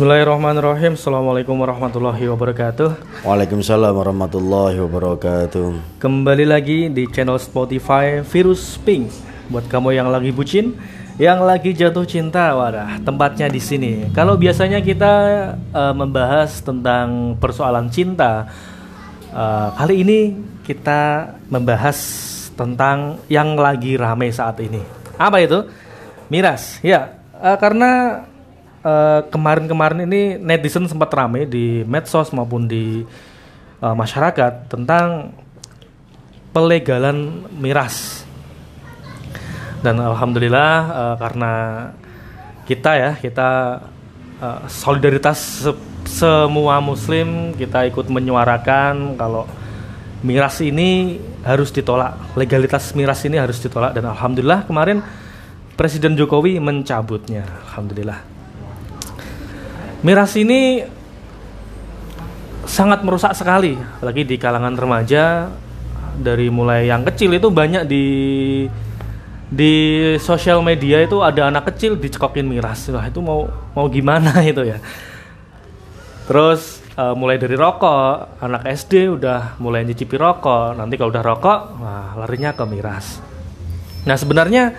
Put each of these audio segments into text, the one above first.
Bismillahirrahmanirrahim. Assalamualaikum warahmatullahi wabarakatuh. Waalaikumsalam warahmatullahi wabarakatuh. Kembali lagi di channel Spotify Virus Pink. Buat kamu yang lagi bucin, yang lagi jatuh cinta, wadah, tempatnya di sini. Kalau biasanya kita uh, membahas tentang persoalan cinta, uh, kali ini kita membahas tentang yang lagi ramai saat ini. Apa itu? Miras. Ya, uh, karena kemarin kemarin-kemarin ini netizen sempat ramai di medsos maupun di uh, masyarakat tentang pelegalan miras. Dan alhamdulillah uh, karena kita ya kita uh, solidaritas se semua muslim kita ikut menyuarakan kalau miras ini harus ditolak, legalitas miras ini harus ditolak dan alhamdulillah kemarin Presiden Jokowi mencabutnya. Alhamdulillah. Miras ini sangat merusak sekali, apalagi di kalangan remaja dari mulai yang kecil itu banyak di di sosial media itu ada anak kecil dicekokin miras. Wah, itu mau mau gimana itu ya. Terus uh, mulai dari rokok, anak SD udah mulai nyicipi rokok. Nanti kalau udah rokok, wah larinya ke miras. Nah, sebenarnya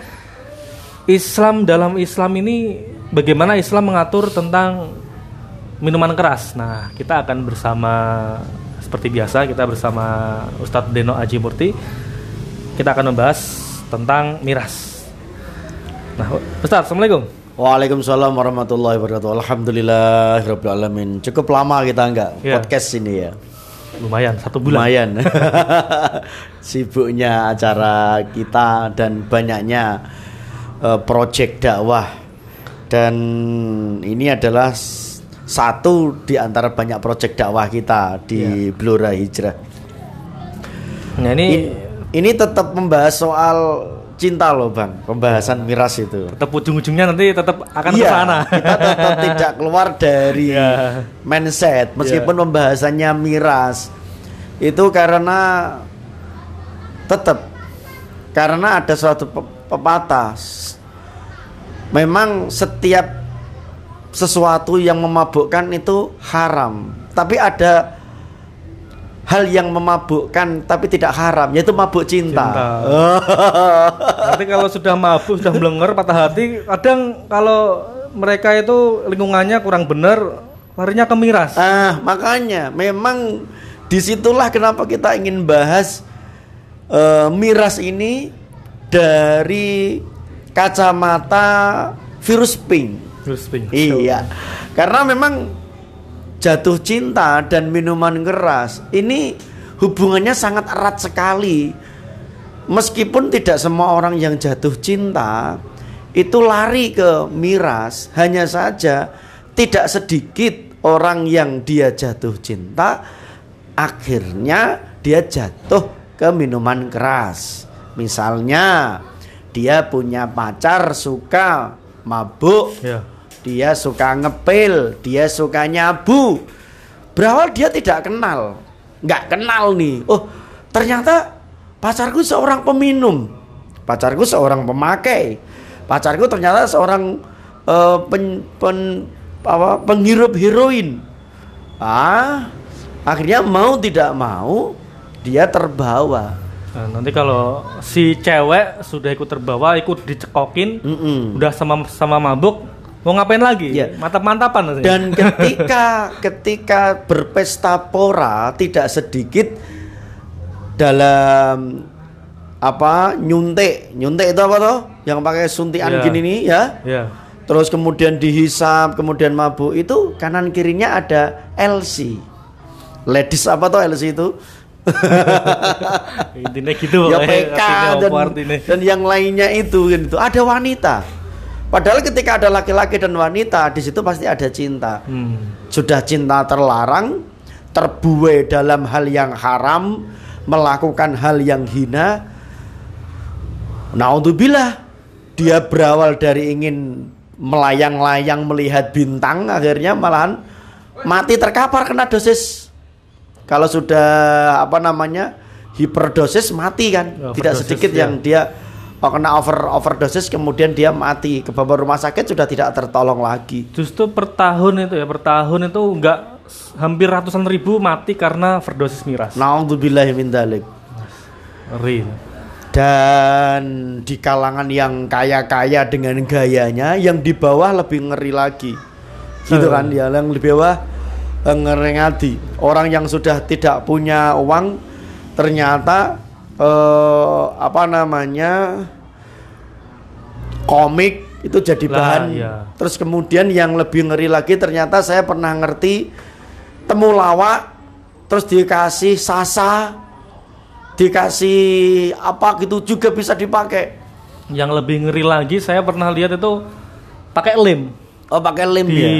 Islam dalam Islam ini bagaimana Islam mengatur tentang minuman keras. Nah, kita akan bersama seperti biasa kita bersama Ustadz Deno Aji Murti. Kita akan membahas tentang miras. Nah, Ustadz, Assalamualaikum. Waalaikumsalam warahmatullahi wabarakatuh. Alhamdulillah, alamin. Cukup lama kita enggak yeah. podcast ini ya. Lumayan, satu bulan. Lumayan. Sibuknya acara kita dan banyaknya uh, project dakwah. Dan ini adalah satu di antara banyak proyek dakwah kita di ya. Blora Hijrah. Nah ini ini, ini tetap membahas soal cinta loh bang, pembahasan miras itu. Tetap ujung-ujungnya nanti tetap akan iya, ke sana. Kita tetap tidak keluar dari ya. mindset meskipun ya. pembahasannya miras itu karena tetap karena ada suatu pepatah memang setiap sesuatu yang memabukkan itu haram. Tapi ada hal yang memabukkan tapi tidak haram yaitu mabuk cinta. cinta. Nanti kalau sudah mabuk sudah melenger patah hati, kadang kalau mereka itu lingkungannya kurang benar larinya ke miras. Ah, makanya memang di situlah kenapa kita ingin bahas uh, miras ini dari kacamata virus pink. Iya. Karena memang jatuh cinta dan minuman keras ini hubungannya sangat erat sekali. Meskipun tidak semua orang yang jatuh cinta itu lari ke miras, hanya saja tidak sedikit orang yang dia jatuh cinta akhirnya dia jatuh ke minuman keras. Misalnya dia punya pacar suka mabuk, ya dia suka ngepil, dia suka nyabu. Berawal dia tidak kenal, nggak kenal nih. Oh, ternyata pacarku seorang peminum, pacarku seorang pemakai, pacarku ternyata seorang uh, pen, pen, apa, penghirup heroin. Ah, akhirnya mau tidak mau dia terbawa. Nah, nanti kalau si cewek sudah ikut terbawa, ikut dicekokin, mm -mm. udah sama sama mabuk, Mau ngapain lagi? Ya. Mantap-mantapan Dan ketika ketika berpesta pora tidak sedikit dalam apa nyuntik. Nyuntik itu apa toh? Yang pakai suntikan yeah. gini nih ya? Yeah. terus kemudian dihisap kemudian mabuk. Itu kanan kirinya ada LC ladies apa toh LC itu? Intinya gitu ya PK dan, dan yang lainnya itu gitu. Ada wanita Padahal ketika ada laki-laki dan wanita di situ pasti ada cinta. Hmm. Sudah cinta terlarang, terbuai dalam hal yang haram, melakukan hal yang hina. Naudzubillah, dia berawal dari ingin melayang-layang melihat bintang, akhirnya malahan mati terkapar kena dosis. Kalau sudah apa namanya hiperdosis mati kan, oh, tidak sedikit ya. yang dia oh, kena over overdosis kemudian dia mati ke bawah rumah sakit sudah tidak tertolong lagi. Justru per tahun itu ya, per tahun itu enggak hampir ratusan ribu mati karena overdosis miras. Nauzubillahi min dzalik. Ngeri. Dan di kalangan yang kaya-kaya dengan gayanya, yang di bawah lebih ngeri lagi. Gitu kan ya, yang di bawah eh, ngerengati. Orang yang sudah tidak punya uang ternyata eh, apa namanya? komik itu jadi Lah, bahan. iya. Terus kemudian yang lebih ngeri lagi ternyata saya pernah ngerti temulawak terus dikasih sasa dikasih apa gitu juga bisa dipakai. Yang lebih ngeri lagi saya pernah lihat itu pakai lem Oh pakai lem ya. di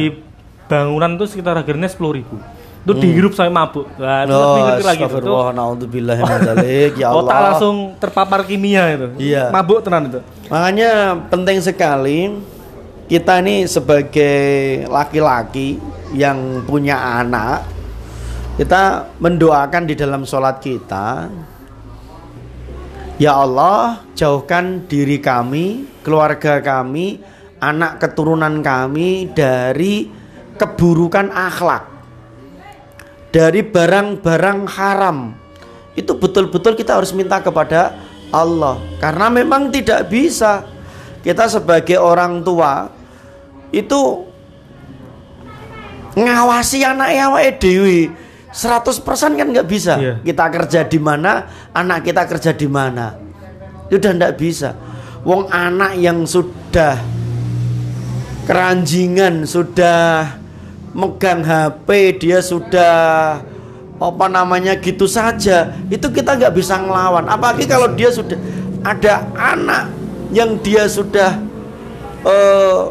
bangunan itu sekitar harganya sepuluh ribu. Itu dihirup sampai mabuk. Nah, itu lebih ngeri lagi itu. naudzubillah ya Otak Allah. langsung terpapar kimia itu. Iya. Mabuk tenan itu. Makanya penting sekali kita ini sebagai laki-laki yang punya anak kita mendoakan di dalam sholat kita Ya Allah jauhkan diri kami, keluarga kami, anak keturunan kami dari keburukan akhlak dari barang-barang haram. Itu betul-betul kita harus minta kepada Allah. Karena memang tidak bisa. Kita sebagai orang tua itu ngawasi anak awake dewi 100% kan nggak bisa. Iya. kita kerja di mana anak kita kerja di mana. Itu udah nggak bisa. Wong anak yang sudah keranjingan sudah megang HP dia sudah apa namanya gitu saja. Itu kita nggak bisa ngelawan. Apalagi kalau dia sudah ada anak yang dia sudah eh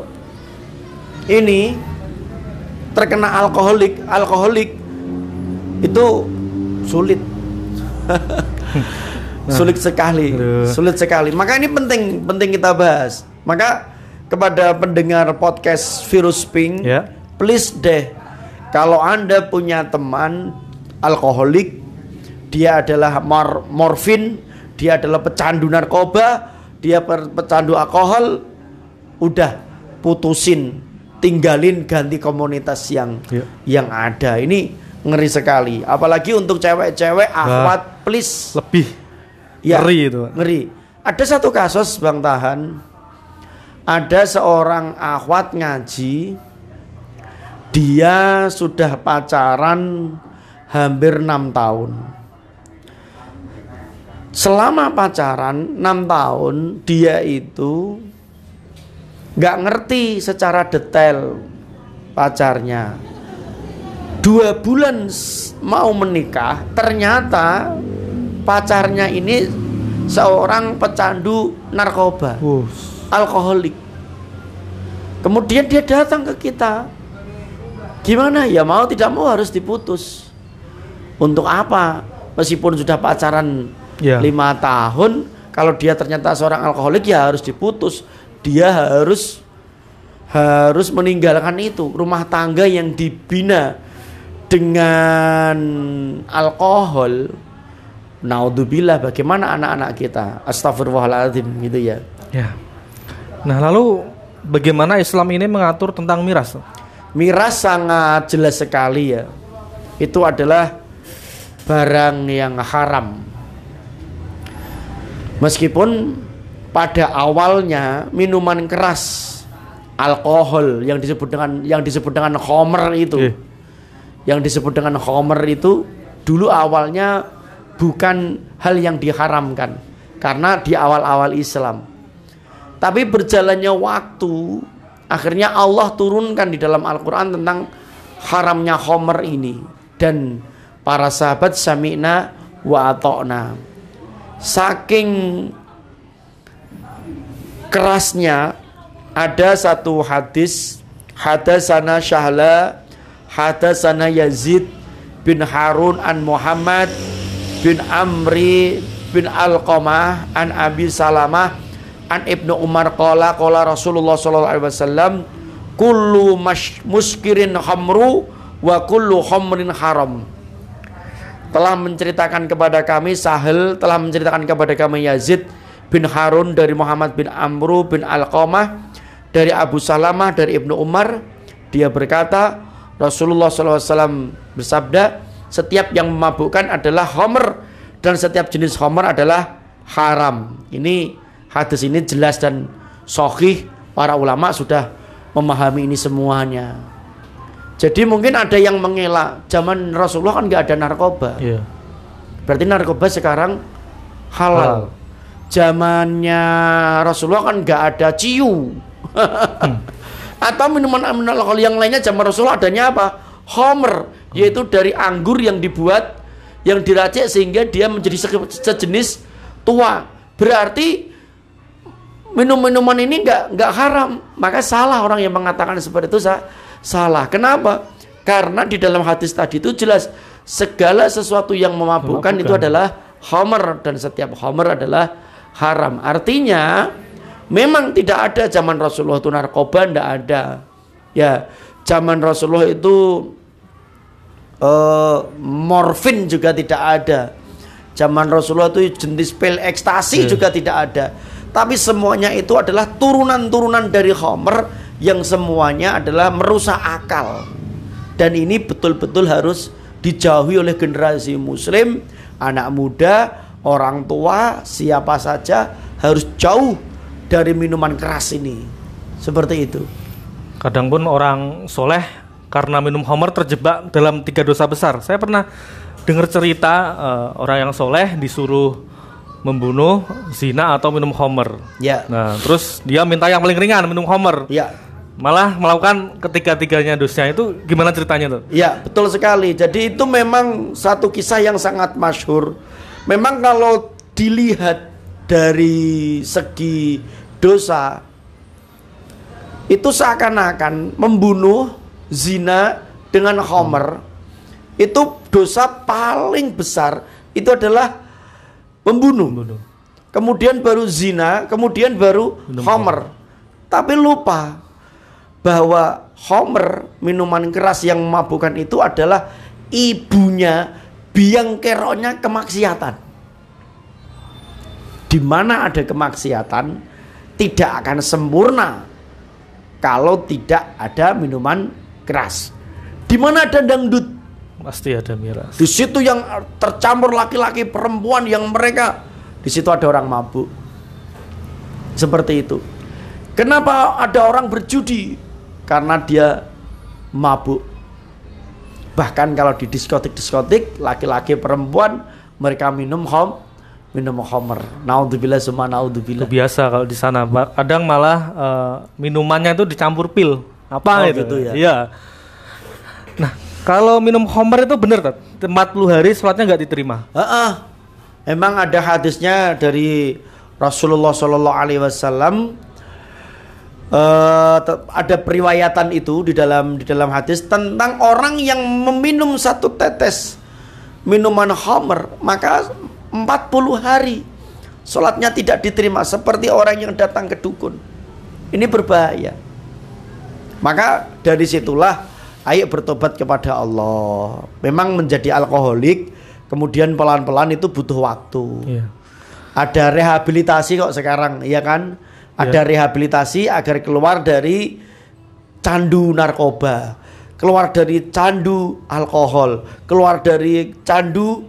ini terkena alkoholik alkoholik itu sulit. Sulit sekali sulit sekali. Maka ini penting penting kita bahas. Maka kepada pendengar podcast virus pink Ya. Please deh kalau anda punya teman alkoholik dia adalah mor- morfin dia adalah pecandu narkoba dia pecandu alkohol udah putusin tinggalin ganti komunitas yang Ya. yang ada ini ngeri sekali apalagi untuk cewek-cewek akhwat please Lebih Ya, ngeri itu. Ngeri. Ada satu kasus Bang Tahan. Ada seorang akhwat ngaji. Dia sudah pacaran hampir enam tahun. Selama pacaran enam tahun dia itu nggak ngerti secara detail pacarnya. Dua bulan mau menikah, ternyata pacarnya ini seorang pecandu narkoba, alkoholik. Kemudian dia datang ke kita. Gimana ya mau tidak mau harus diputus. Untuk apa? Meskipun sudah pacaran Ya. lima tahun, kalau dia ternyata seorang alkoholik ya harus diputus. Dia harus harus meninggalkan itu rumah tangga yang dibina dengan alkohol. Naudzubillah bagaimana anak-anak kita? Astagfirullahaladzim gitu ya. Ya. Nah, lalu bagaimana Islam ini mengatur tentang miras? Miras sangat jelas sekali ya. Itu adalah barang yang haram. Meskipun pada awalnya minuman keras, alkohol yang disebut dengan yang disebut dengan homer itu, Iya. yang disebut dengan homer itu dulu awalnya bukan hal yang diharamkan karena di awal-awal Islam. Tapi berjalannya waktu, akhirnya Allah turunkan di dalam Al-Quran tentang haramnya homer ini. Dan para sahabat sami'na wa atokna. Saking kerasnya ada satu hadis hadasana syahla hadasana Yazid bin Harun an Muhammad bin Amri bin Alqamah an Abi Salamah an Ibnu Umar qala qala Rasulullah sallallahu alaihi wasallam kullu muskirin khamru wa kullu khamrin haram. Telah menceritakan kepada kami Sahel telah menceritakan kepada kami Yazid bin Harun dari Muhammad bin Amru bin Alqamah dari Abu Salamah dari Ibnu Umar. Dia berkata Rasulullah SAW bersabda setiap yang memabukkan adalah homer dan setiap jenis homer adalah haram. Ini hadis ini jelas dan sohih para ulama sudah memahami ini semuanya. Jadi mungkin ada yang mengelak. Zaman Rasulullah kan nggak ada narkoba. Iya. berarti narkoba sekarang halal, Halal. zamannya Rasulullah kan nggak ada ciu. Atau minuman minuman alkohol yang lainnya zaman Rasulullah adanya apa? Homer yaitu dari anggur yang dibuat yang diracik sehingga dia menjadi se- sejenis tua. Berarti minum-minuman ini nggak nggak haram maka salah orang yang mengatakan seperti itu sa- salah kenapa karena di dalam hadis tadi itu jelas segala sesuatu yang memabukkan itu adalah homer dan setiap homer adalah haram artinya memang tidak ada zaman Rasulullah itu narkoba tidak ada ya zaman Rasulullah itu eh, morfin juga tidak ada. Zaman Rasulullah itu jenis pil ekstasi Iya. juga tidak ada. Tapi semuanya itu adalah turunan-turunan dari Homer yang semuanya adalah merusak akal. Dan ini betul-betul harus dijauhi oleh generasi muslim, anak muda, orang tua, siapa saja harus jauh dari minuman keras ini. Seperti itu. Kadang pun orang soleh karena minum homer terjebak dalam tiga dosa besar. Saya pernah dengar cerita eh, orang yang soleh disuruh membunuh, zina atau minum homer. Ya. Nah, terus dia minta yang paling ringan minum homer. Ya, Malah melakukan ketiga-tiganya dosanya itu gimana ceritanya tuh? Ya, betul sekali. Jadi itu memang satu kisah yang sangat masyhur. Memang kalau dilihat dari segi dosa itu seakan-akan membunuh zina dengan homer itu dosa paling besar itu adalah membunuh. Membunuh. Kemudian baru zina, kemudian baru Minum homer. Tapi lupa bahwa homer minuman keras yang memabukkan itu adalah ibunya biang keroknya kemaksiatan. Di mana ada kemaksiatan tidak akan sempurna kalau tidak ada minuman keras. Di mana ada dangdut, Pasti ada miras. di situ yang tercampur laki-laki perempuan yang mereka di situ ada orang mabuk. Seperti itu. Kenapa ada orang berjudi? Karena dia mabuk. Bahkan kalau di diskotik-diskotik laki-laki perempuan mereka minum hom minum homer. Naudzubillah semua naudzubillah. Biasa kalau di sana. Kadang malah eh, minumannya itu dicampur pil. Apa Oh, itu? gitu ya? Iya. Nah, kalau minum homer itu bener tak? 40 hari sholatnya nggak diterima. Heeh. Emang ada hadisnya dari Rasulullah Shallallahu Alaihi Wasallam. Te- ada periwayatan itu di dalam di dalam hadis tentang orang yang meminum satu tetes minuman homer maka 40 hari sholatnya tidak diterima seperti orang yang datang ke dukun. Ini berbahaya. Maka dari situlah ayo bertobat kepada Allah. Memang menjadi alkoholik kemudian pelan-pelan itu butuh waktu. Iya. Ada rehabilitasi kok sekarang, ya kan? Ada rehabilitasi agar keluar dari candu narkoba, keluar dari candu alkohol, keluar dari candu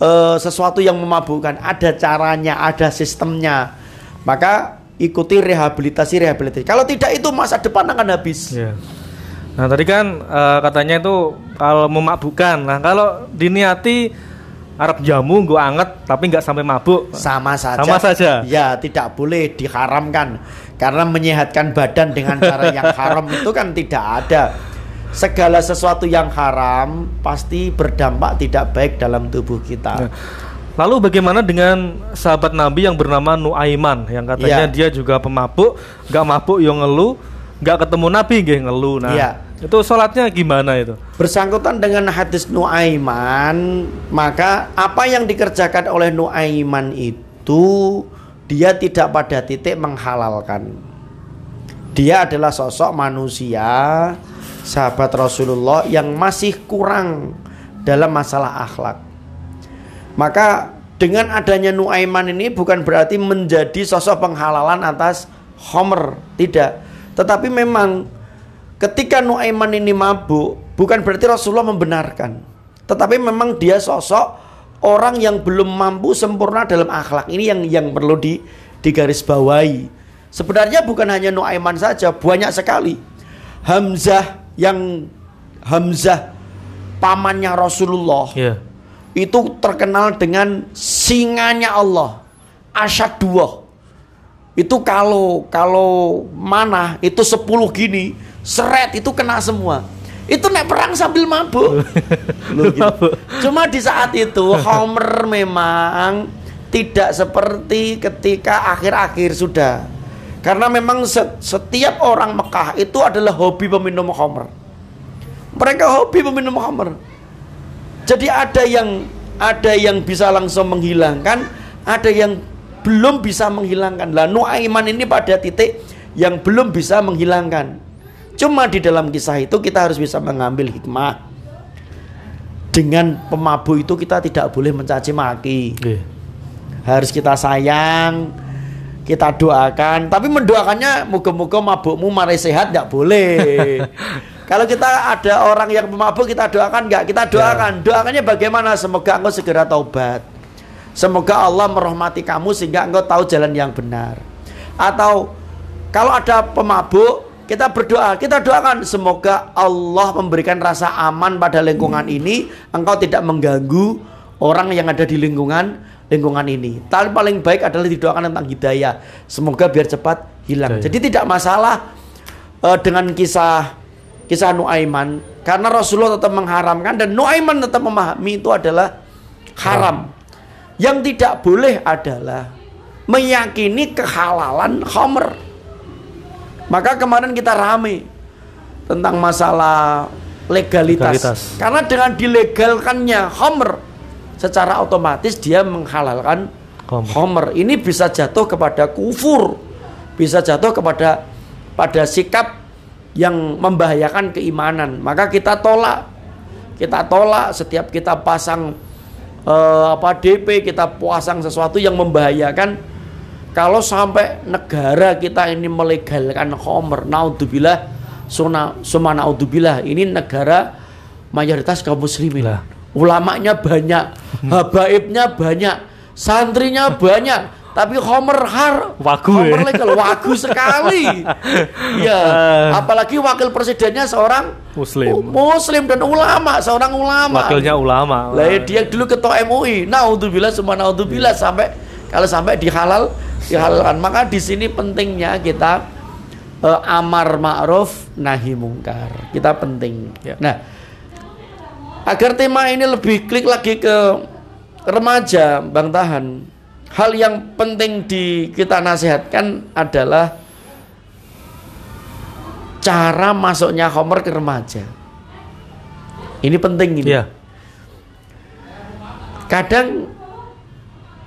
eh, sesuatu yang memabukkan. Ada caranya, ada sistemnya. Maka ikuti rehabilitasi rehabilitasi. Kalau tidak itu masa depan akan habis. Iya. Nah tadi kan eh, katanya itu kalau memabukkan. Nah kalau diniati Arab jamu gue anget tapi nggak sampai mabuk. Sama saja. Sama saja. Ya, tidak boleh diharamkan karena menyehatkan badan dengan cara yang haram itu kan tidak ada. Segala sesuatu yang haram pasti berdampak tidak baik dalam tubuh Nah, kita. Lalu bagaimana dengan sahabat Nabi yang bernama Nuaiman yang katanya Iya. dia juga pemabuk, nggak mabuk yang ngeluh, nggak ketemu Nabi nggih ngeluh. Nah, Iya. itu sholatnya gimana itu? Bersangkutan dengan hadis Nuaiman, maka apa yang dikerjakan oleh Nuaiman itu dia tidak pada titik menghalalkan. Dia adalah sosok manusia sahabat Rasulullah yang masih kurang dalam masalah akhlak. Maka dengan adanya Nuaiman ini bukan berarti menjadi sosok penghalalan atas Homer, tidak. Tetapi memang ketika Nuaiman ini mabuk, bukan berarti Rasulullah membenarkan. Tetapi memang dia sosok orang yang belum mampu sempurna dalam akhlak. Ini yang yang perlu di digarisbawahi. Sebenarnya bukan hanya Nuaiman saja, banyak sekali. Hamzah yang Hamzah pamannya Rasulullah Iya. itu terkenal dengan singanya Allah asyadullah itu kalau kalau mana itu 10 gini seret itu kena semua. Itu naik perang sambil mabuk. Loh, gitu. cuma di saat itu Homer memang tidak seperti ketika akhir-akhir sudah. Karena memang se- setiap orang Mekah itu adalah hobi peminum Homer. Mereka hobi peminum Homer. Jadi ada yang ada yang bisa langsung menghilangkan, ada yang belum bisa menghilangkan. Lah Nuaiman ini pada titik yang belum bisa menghilangkan. Cuma di dalam kisah itu kita harus bisa mengambil hikmah. Dengan pemabuk itu kita tidak boleh mencaci maki. Iya. Harus kita sayang, kita doakan. Tapi mendoakannya moga-moga mabukmu mari sehat tidak boleh. Kalau kita ada orang yang pemabuk kita doakan nggak? Kita doakan. Doakannya bagaimana? Semoga engkau segera taubat. Semoga Allah merahmati kamu sehingga engkau tahu jalan yang benar. Atau kalau ada pemabuk, kita berdoa, kita doakan semoga Allah memberikan rasa aman pada lingkungan ini, engkau tidak mengganggu orang yang ada di lingkungan lingkungan ini. Tapi paling baik adalah didoakan tentang hidayah. Semoga biar cepat hilang. Hidayah. Jadi tidak masalah eh, dengan kisah kisah Nuaiman karena Rasulullah tetap mengharamkan dan Nuaiman tetap memahami itu adalah haram. Yang tidak boleh adalah meyakini kehalalan khamr. Maka kemarin kita rame tentang masalah legalitas. Legalitas. Karena dengan dilegalkannya khamr secara otomatis dia menghalalkan Khamr. khamr. Ini bisa jatuh kepada kufur. Bisa jatuh kepada pada sikap yang membahayakan keimanan. Maka kita tolak. Kita tolak setiap kita pasang eh, apa DP, kita pasang sesuatu yang membahayakan kalau sampai negara kita ini melegalkan khomer, naudzubillah, suna, suma naudzubillah, ini negara mayoritas kaum muslimin. Lah. Ulamanya banyak, habaibnya banyak, santrinya banyak, tapi khomer har, Wagu khomer ya? legal, wagu sekali. ya, apalagi wakil presidennya seorang Muslim. muslim dan ulama, seorang ulama. Wakilnya ulama. Lah dia dulu ketua MUI. Naudzubillah semua naudzubillah sampai kalau sampai dihalal dihalalkan. Maka di sini pentingnya kita eh, amar ma'ruf nahi mungkar. Kita penting. Ya. Nah, agar tema ini lebih klik lagi ke remaja, Bang Tahan. Hal yang penting di kita nasihatkan adalah cara masuknya Homer ke remaja. Ini penting ini Iya. kadang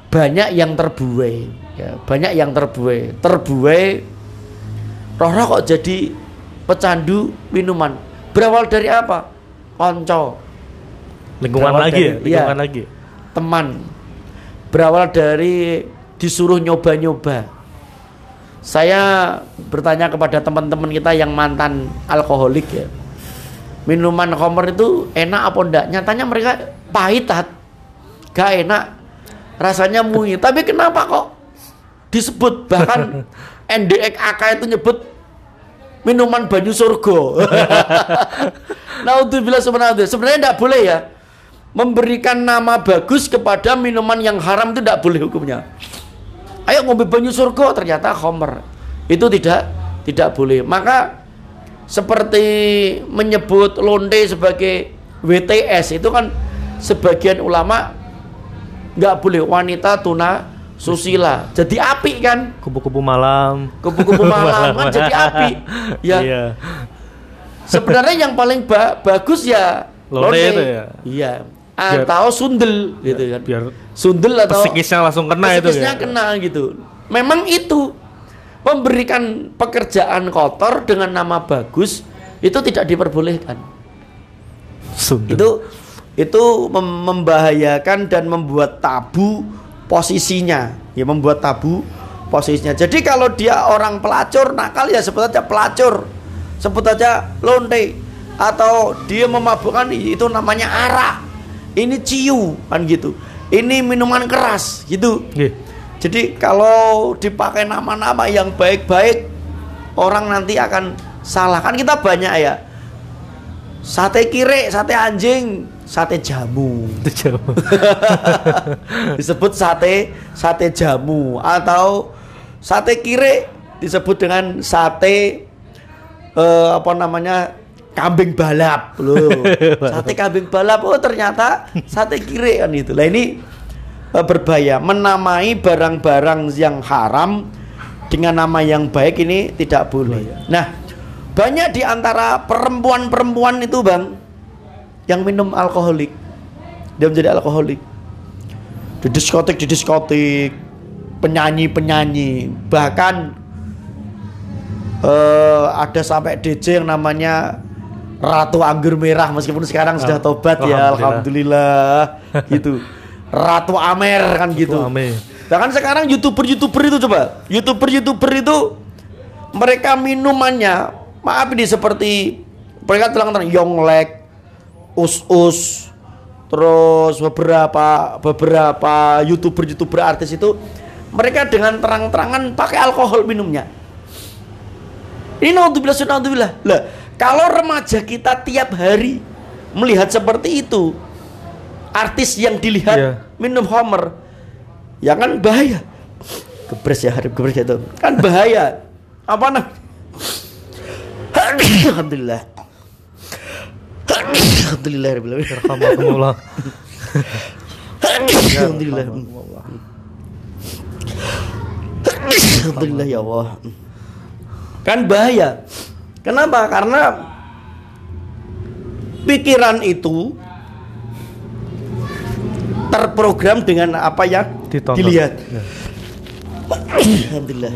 banyak yang terbuai ya banyak yang terbuai terbuai roh kok jadi pecandu minuman berawal dari apa konco Lingkungan Berawal lagi ya, dari- iya. lingkungan lagi. teman berawal dari disuruh nyoba-nyoba. Saya bertanya kepada teman-teman kita yang mantan alkoholik ya minuman khamr itu enak apa enggak? Nyatanya mereka pahit gak enak. Rasanya muih tapi kenapa kok disebut? Bahkan NDXAK itu nyebut minuman banyu surga. Naudzubillah subhanahu sebenarnya tidak boleh ya memberikan nama bagus kepada minuman yang haram itu tidak boleh hukumnya. Ayo ngombe banyu surga ternyata khamr. Itu tidak tidak boleh. Maka seperti menyebut lonte sebagai WTS itu kan sebagian ulama nggak boleh. Wanita tuna susila. Jadi api kan? Kupu-kupu malam. kupu-kupu malam kan jadi api. Ya. Iya. sebenarnya yang paling ba- bagus ya Lonte itu ya? iya Biar- atau sundel gitu kan Biar sundel atau psikisnya langsung kena itu psikisnya ya. kena gitu memang itu memberikan pekerjaan kotor dengan nama bagus itu tidak diperbolehkan Sundel. itu itu mem- membahayakan dan membuat tabu posisinya, ya membuat tabu posisinya. Jadi kalau dia orang pelacur nakal ya sebut aja pelacur, sebut aja lonte atau dia memabukkan itu namanya arak. Ini ciu kan gitu. Ini minuman keras gitu. Nggih. Jadi kalau dipakai nama-nama yang baik-baik orang nanti akan salah kan kita banyak ya. Sate kire, sate anjing, sate jamu. Disebut sate sate jamu atau sate kire disebut dengan sate eh, apa namanya kambing balap loh sate kambing balap oh ternyata sate kire kan itu. Lah ini eh, berbahaya. Menamai barang-barang yang haram dengan nama yang baik ini tidak boleh. Nah banyak di antara perempuan-perempuan itu bang yang minum alkoholik. Dia menjadi alkoholik. Di diskotik di diskotik. Penyanyi penyanyi bahkan eh, ada sampai DJ yang namanya Ratu Anggur Merah meskipun sekarang sudah tobat ya alhamdulillah. gitu. Ratu Amer kan gitu. Amin. bahkan sekarang youtuber youtuber itu coba. Youtuber youtuber itu mereka minumannya maaf ini seperti mereka terang-terang Yonglek us-us terus beberapa beberapa youtuber youtuber artis itu mereka dengan terang-terangan pakai alkohol minumnya. Ini naudzubillah naudzubillah. Lah kalau remaja kita tiap hari melihat seperti itu artis yang dilihat Iya. minum homer ya kan bahaya gebres ya harap gebres itu kan bahaya apa nah Alhamdulillah Alhamdulillah. Alhamdulillah. Alhamdulillah. Alhamdulillah ya Allah. Kan bahaya. Kenapa? Karena pikiran itu terprogram dengan apa yang Ditonton. dilihat. Ya. Alhamdulillah.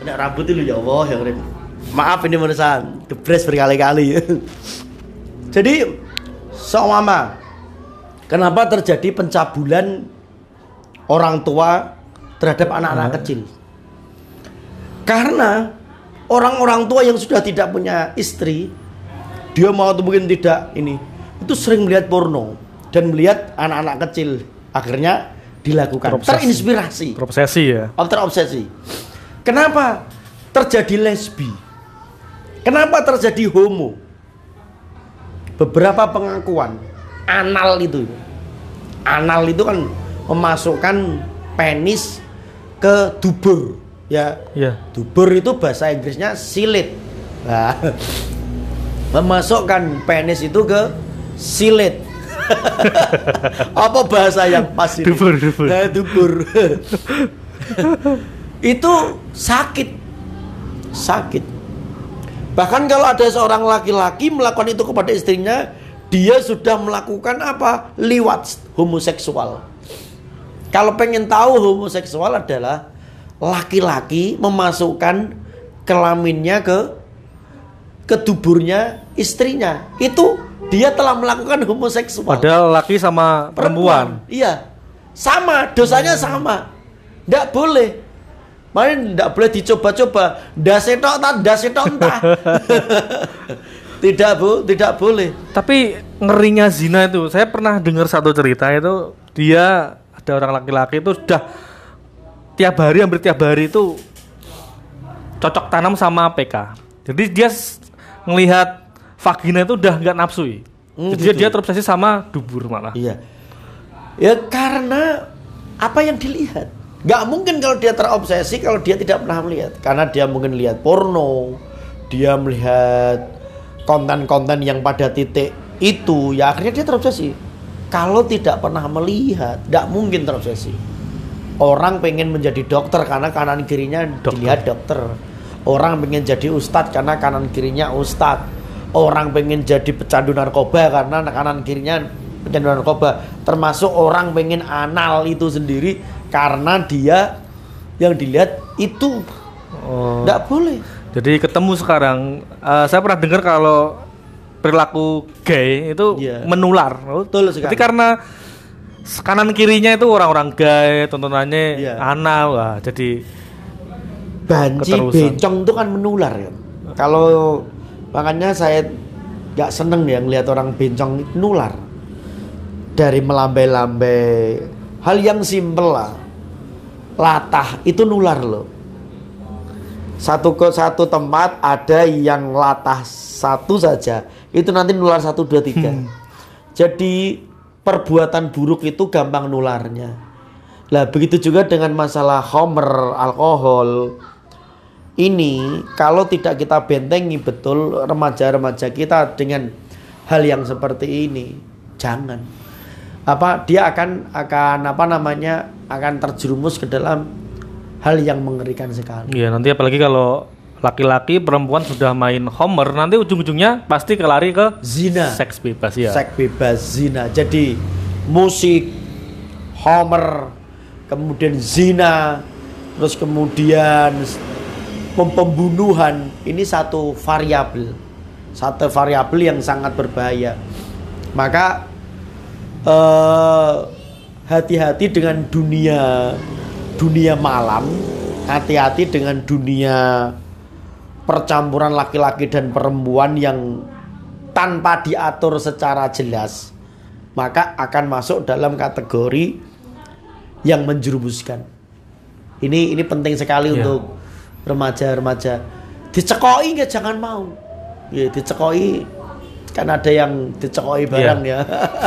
Kena rambut dulu ya Allah ya Karim. Maaf ini menesan debres berkali-kali. Jadi seumpama kenapa terjadi pencabulan orang tua terhadap anak-anak kecil? Karena orang-orang tua yang sudah tidak punya istri, dia mau atau mungkin tidak ini, itu sering melihat porno dan melihat anak-anak kecil, akhirnya dilakukan Terobsesi. terinspirasi Terobsesi ya. Oh, terobsesi. Kenapa terjadi lesbi? Kenapa terjadi homo? Beberapa pengakuan anal itu. Anal itu kan memasukkan penis ke dubur, ya. Iya. Dubur itu bahasa Inggrisnya silit. Nah, memasukkan penis itu ke silit. Apa bahasa yang pas ini? Dubur, dubur. Nah, dubur. itu sakit. Sakit. Bahkan kalau ada seorang laki-laki melakukan itu kepada istrinya, dia sudah melakukan apa? Liwat homoseksual. Kalau pengen tahu homoseksual adalah laki-laki memasukkan kelaminnya ke ke tuburnya istrinya. Itu dia telah melakukan homoseksual. Padahal laki sama perempuan. Iya. Sama, dosanya sama. Nggak boleh. Makanya nggak boleh dicoba-coba. Dasetok tak, dasetok entah. tidak bu, tidak boleh. Tapi ngerinya zina itu, saya pernah dengar satu cerita itu dia ada orang laki-laki itu sudah tiap hari hampir tiap hari itu cocok tanam sama PK. Jadi dia ngelihat vagina itu udah nggak nafsu. Hmm, Jadi gitu. dia terobsesi sama dubur malah. Iya. Ya karena apa yang dilihat. Nggak mungkin kalau dia terobsesi kalau dia tidak pernah melihat. Karena dia mungkin lihat porno, dia melihat konten-konten yang pada titik itu, ya akhirnya dia terobsesi. Kalau tidak pernah melihat, nggak mungkin terobsesi. Orang pengen menjadi dokter karena kanan kirinya Dokter. dilihat dokter. Orang pengen jadi ustadz karena kanan kirinya ustadz. Orang pengen jadi pecandu narkoba karena kanan kirinya pecandu narkoba. Termasuk orang pengen anal itu sendiri karena dia yang dilihat itu Oh. nggak boleh. Jadi ketemu sekarang, eh, saya pernah dengar kalau perilaku gay itu Iya. menular. Oh, Betul sekali. Jadi karena kanan kirinya itu orang-orang gay tontonannya Iya. anak wah jadi banci Keterusan. bencong itu kan menular kan kalau makanya saya nggak seneng ya ngelihat orang bencong nular. Dari melambai-lambai. Hal yang simpel lah. Latah itu nular loh. Satu ke satu tempat ada yang latah satu saja itu nanti nular satu dua tiga. Jadi perbuatan buruk itu gampang nularnya. Lah begitu juga dengan masalah homer alkohol. Ini kalau tidak kita bentengi betul remaja-remaja kita dengan hal yang seperti ini jangan. Apa dia akan akan apa namanya akan terjerumus ke dalam hal yang mengerikan sekali. Ya nanti apalagi kalau laki-laki perempuan sudah main homer nanti ujung-ujungnya pasti kelari ke zina. seks bebas ya seks bebas zina. Jadi musik homer kemudian zina terus kemudian pembunuhan ini satu variabel. Satu variabel yang sangat berbahaya. Maka eh, hati-hati dengan dunia dunia malam. Hati-hati dengan dunia percampuran laki-laki dan perempuan yang tanpa diatur secara jelas maka akan masuk dalam kategori yang menjerumuskan. Ini ini penting sekali Iya. untuk remaja-remaja. Dicekoi nggak? Jangan mau. Ya dicekoi kan ada yang dicekoi barang ya.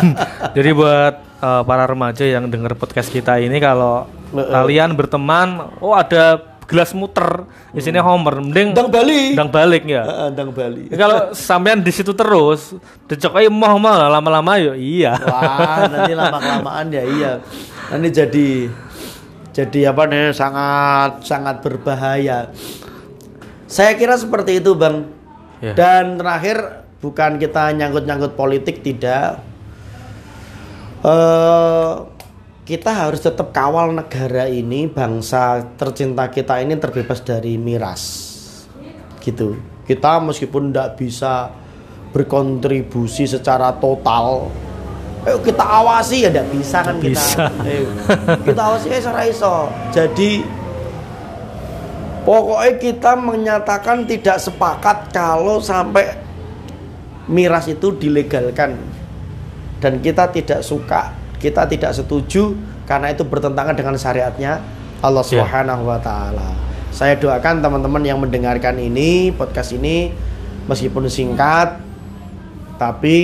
Jadi buat eh, para remaja yang dengar podcast kita ini kalau Heeh. kalian berteman, oh ada gelas muter, isinya homer, mending Ndang Bali ndang balik ya. Heeh, ndang Bali kalau sampean di situ terus, dicokai mau mau lama-lama yuk iya. Wah, nanti lama kelamaan ya iya. Nanti jadi jadi apa nih sangat sangat berbahaya. Saya kira seperti itu, Bang. Ya. Dan terakhir bukan kita nyangkut-nyangkut politik tidak. Eh kita harus tetap kawal negara ini, bangsa tercinta kita ini terbebas dari miras. Gitu. Kita meskipun tidak bisa berkontribusi secara total Ayo kita awasi ya tidak bisa kan kita. Bisa. Ayo, kita awasi ya iso. Jadi pokoknya kita menyatakan tidak sepakat kalau sampai miras itu dilegalkan dan kita tidak suka, kita tidak setuju karena itu bertentangan dengan syariatnya Allah Ya. Subhanahu wa taala. Saya doakan teman-teman yang mendengarkan ini podcast ini meskipun singkat tapi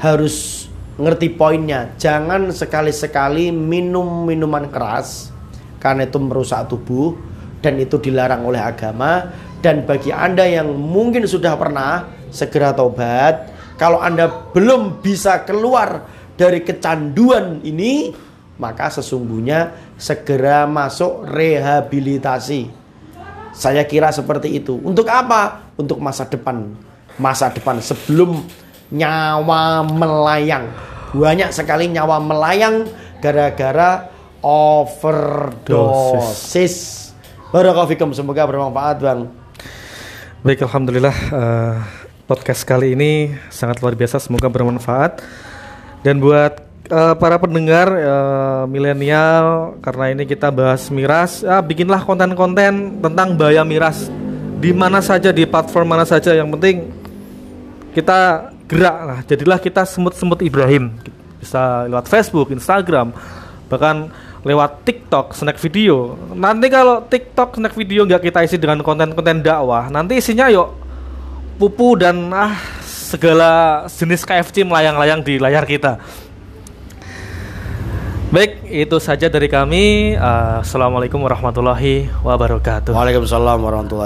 harus ngerti poinnya. Jangan sekali-sekali minum minuman keras karena itu merusak tubuh dan itu dilarang oleh agama. Dan bagi Anda yang mungkin sudah pernah segera tobat. Kalau Anda belum bisa keluar dari kecanduan ini, maka sesungguhnya segera masuk rehabilitasi. Saya kira seperti itu. Untuk apa? Untuk masa depan. Masa depan sebelum nyawa melayang. Banyak sekali nyawa melayang gara-gara overdosis. Barakallahu semoga bermanfaat, Bang. Baik, alhamdulillah eh, podcast kali ini sangat luar biasa, semoga bermanfaat. Dan buat eh, para pendengar eh, milenial, karena ini kita bahas miras, ah, bikinlah konten-konten tentang bahaya miras di mana saja, di platform mana saja. Yang penting kita gerak lah, jadilah kita semut-semut Ibrahim. Bisa lewat Facebook, Instagram, bahkan lewat TikTok, snack video. Nanti kalau TikTok, snack video nggak kita isi dengan konten-konten dakwah, nanti isinya yuk pupu dan ah segala jenis KFC melayang-layang di layar kita. Baik, itu saja dari kami. Ah, Assalamualaikum warahmatullahi wabarakatuh. Waalaikumsalam warahmatullahi